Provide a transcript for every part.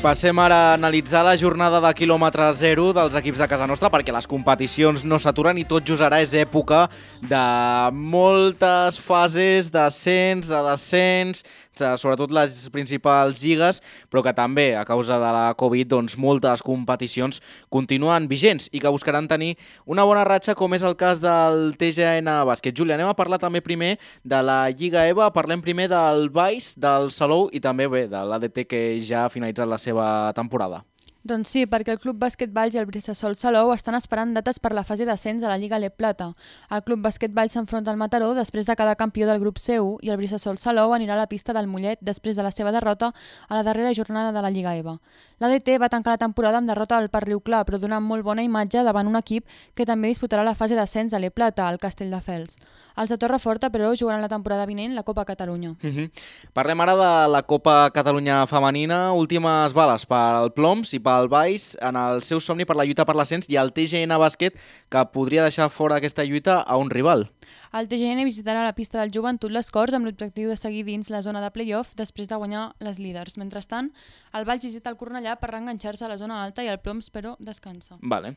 Passem ara a analitzar la jornada de quilòmetre zero dels equips de casa nostra perquè les competicions no s'aturen i tot just ara és època de moltes fases d'ascens, de descens, sobretot les principals lligues, però que també a causa de la Covid doncs, moltes competicions continuen vigents i que buscaran tenir una bona ratxa com és el cas del TGN Bàsquet. Júlia, anem a parlar també primer de la Lliga EVA, parlem primer del Baix, del Salou i també bé de l'ADT que ja ha finalitzat la seva seva temporada. Doncs sí, perquè el Club Bàsquet Valls i el Brissasol Salou estan esperant dates per la fase d'ascens a la Lliga Le Plata. El Club Bàsquet Valls s'enfronta al Mataró després de cada campió del grup C1 i el Brissasol Salou anirà a la pista del Mollet després de la seva derrota a la darrera jornada de la Lliga EVA. L'ADT va tancar la temporada amb derrota al Parriu Clar, però donant molt bona imatge davant un equip que també disputarà la fase d'ascens a Le Plata, al Castelldefels. Els de Torreforta, però, jugaran la temporada vinent la Copa Catalunya. Uh mhm. -huh. Parlem ara de la Copa Catalunya femenina. Últimes bales pel Ploms i pel Baix en el seu somni per la lluita per l'ascens i el TGN Bàsquet que podria deixar fora aquesta lluita a un rival. El TGN visitarà la pista del Joventut les Corts amb l'objectiu de seguir dins la zona de play-off després de guanyar les líders. Mentrestant, el Valls visita el Cornellà per reenganxar-se a la zona alta i el Ploms, però, descansa. Vale.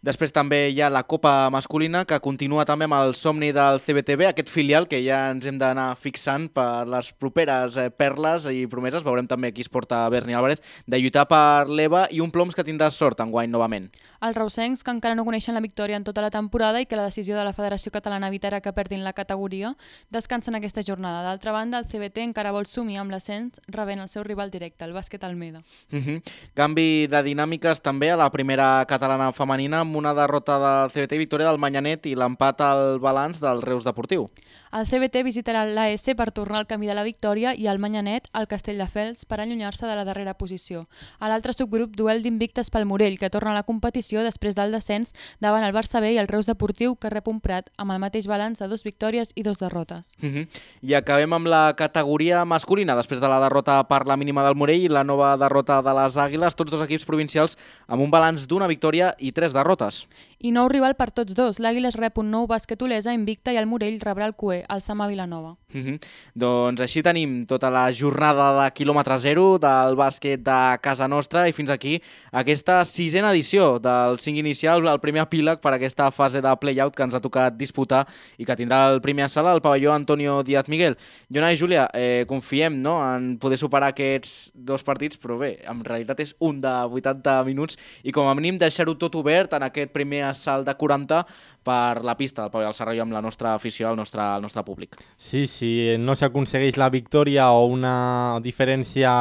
Després també hi ha la Copa masculina que continua també amb el somni del CBT TV, aquest filial que ja ens hem d'anar fixant per les properes eh, perles i promeses. Veurem també qui es porta Berni Álvarez de lluitar per l'EVA i un ploms que tindrà sort en guany novament. Els reusencs, que encara no coneixen la victòria en tota la temporada i que la decisió de la Federació Catalana evitarà que perdin la categoria, descansen aquesta jornada. D'altra banda, el CBT encara vol sumir amb l'ascens rebent el seu rival directe, el bàsquet Almeda. Uh mhm. -huh. Canvi de dinàmiques també a la primera catalana femenina amb una derrota del CBT i victòria del Manyanet i l'empat al balanç del Reus Deportiu. El CBT visitarà l'AS per tornar al camí de la victòria i el Manyanet al Castelldefels per allunyar-se de la darrera posició. A l'altre subgrup, duel d'invictes pel Morell, que torna a la competició després del descens davant el Barça B i el Reus Deportiu, que rep un Prat amb el mateix balanç de dos victòries i dos derrotes. Uh -huh. I acabem amb la categoria masculina, després de la derrota per la mínima del Morell i la nova derrota de les Àguiles, tots dos equips provincials amb un balanç d'una victòria i tres derrotes. I nou rival per tots dos. L'Àguiles rep un nou bàsquet Olesa invicta i el Morell rebrà el Cué al Sama Vilanova. Uh -huh. Doncs així tenim tota la jornada de quilòmetre zero del bàsquet de casa nostra i fins aquí aquesta sisena edició del 5 inicial, el primer epíleg per aquesta fase de play-out que ens ha tocat disputar i que tindrà el primer sala al pavelló Antonio Díaz Miguel. Jona i Júlia, eh, confiem no, en poder superar aquests dos partits, però bé, en realitat és un de 80 minuts i com a mínim deixar-ho tot obert en aquest primer assalt de 40 per la pista del Pau del Serrallo amb la nostra afició, el nostre, el nostre públic. Sí, si no s'aconsegueix la victòria o una diferència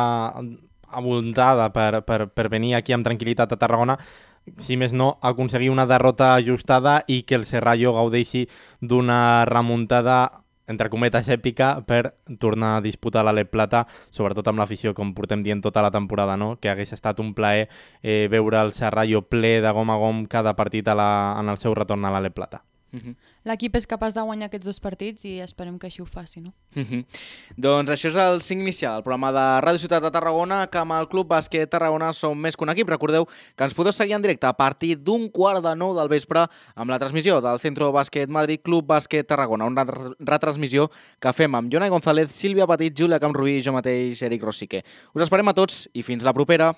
abundada per, per, per venir aquí amb tranquil·litat a Tarragona, si més no, aconseguir una derrota ajustada i que el Serrallo gaudeixi d'una remuntada entre cometes, èpica per tornar a disputar l'Ale Plata, sobretot amb l'afició, com portem dient tota la temporada, no? que hagués estat un plaer eh, veure el Serrallo ple de gom a gom cada partit a la, en el seu retorn a l'Ale Plata. -huh. L'equip és capaç de guanyar aquests dos partits i esperem que així ho faci, no? Uh -huh. Doncs això és el 5 inicial, el programa de Ràdio Ciutat de Tarragona, que amb el Club Bàsquet Tarragona som més que un equip. Recordeu que ens podeu seguir en directe a partir d'un quart de nou del vespre amb la transmissió del Centro Bàsquet Madrid Club Bàsquet Tarragona, una retransmissió que fem amb Jonai González, Sílvia Petit, Júlia Camrubí i jo mateix, Eric Rosique. Us esperem a tots i fins la propera.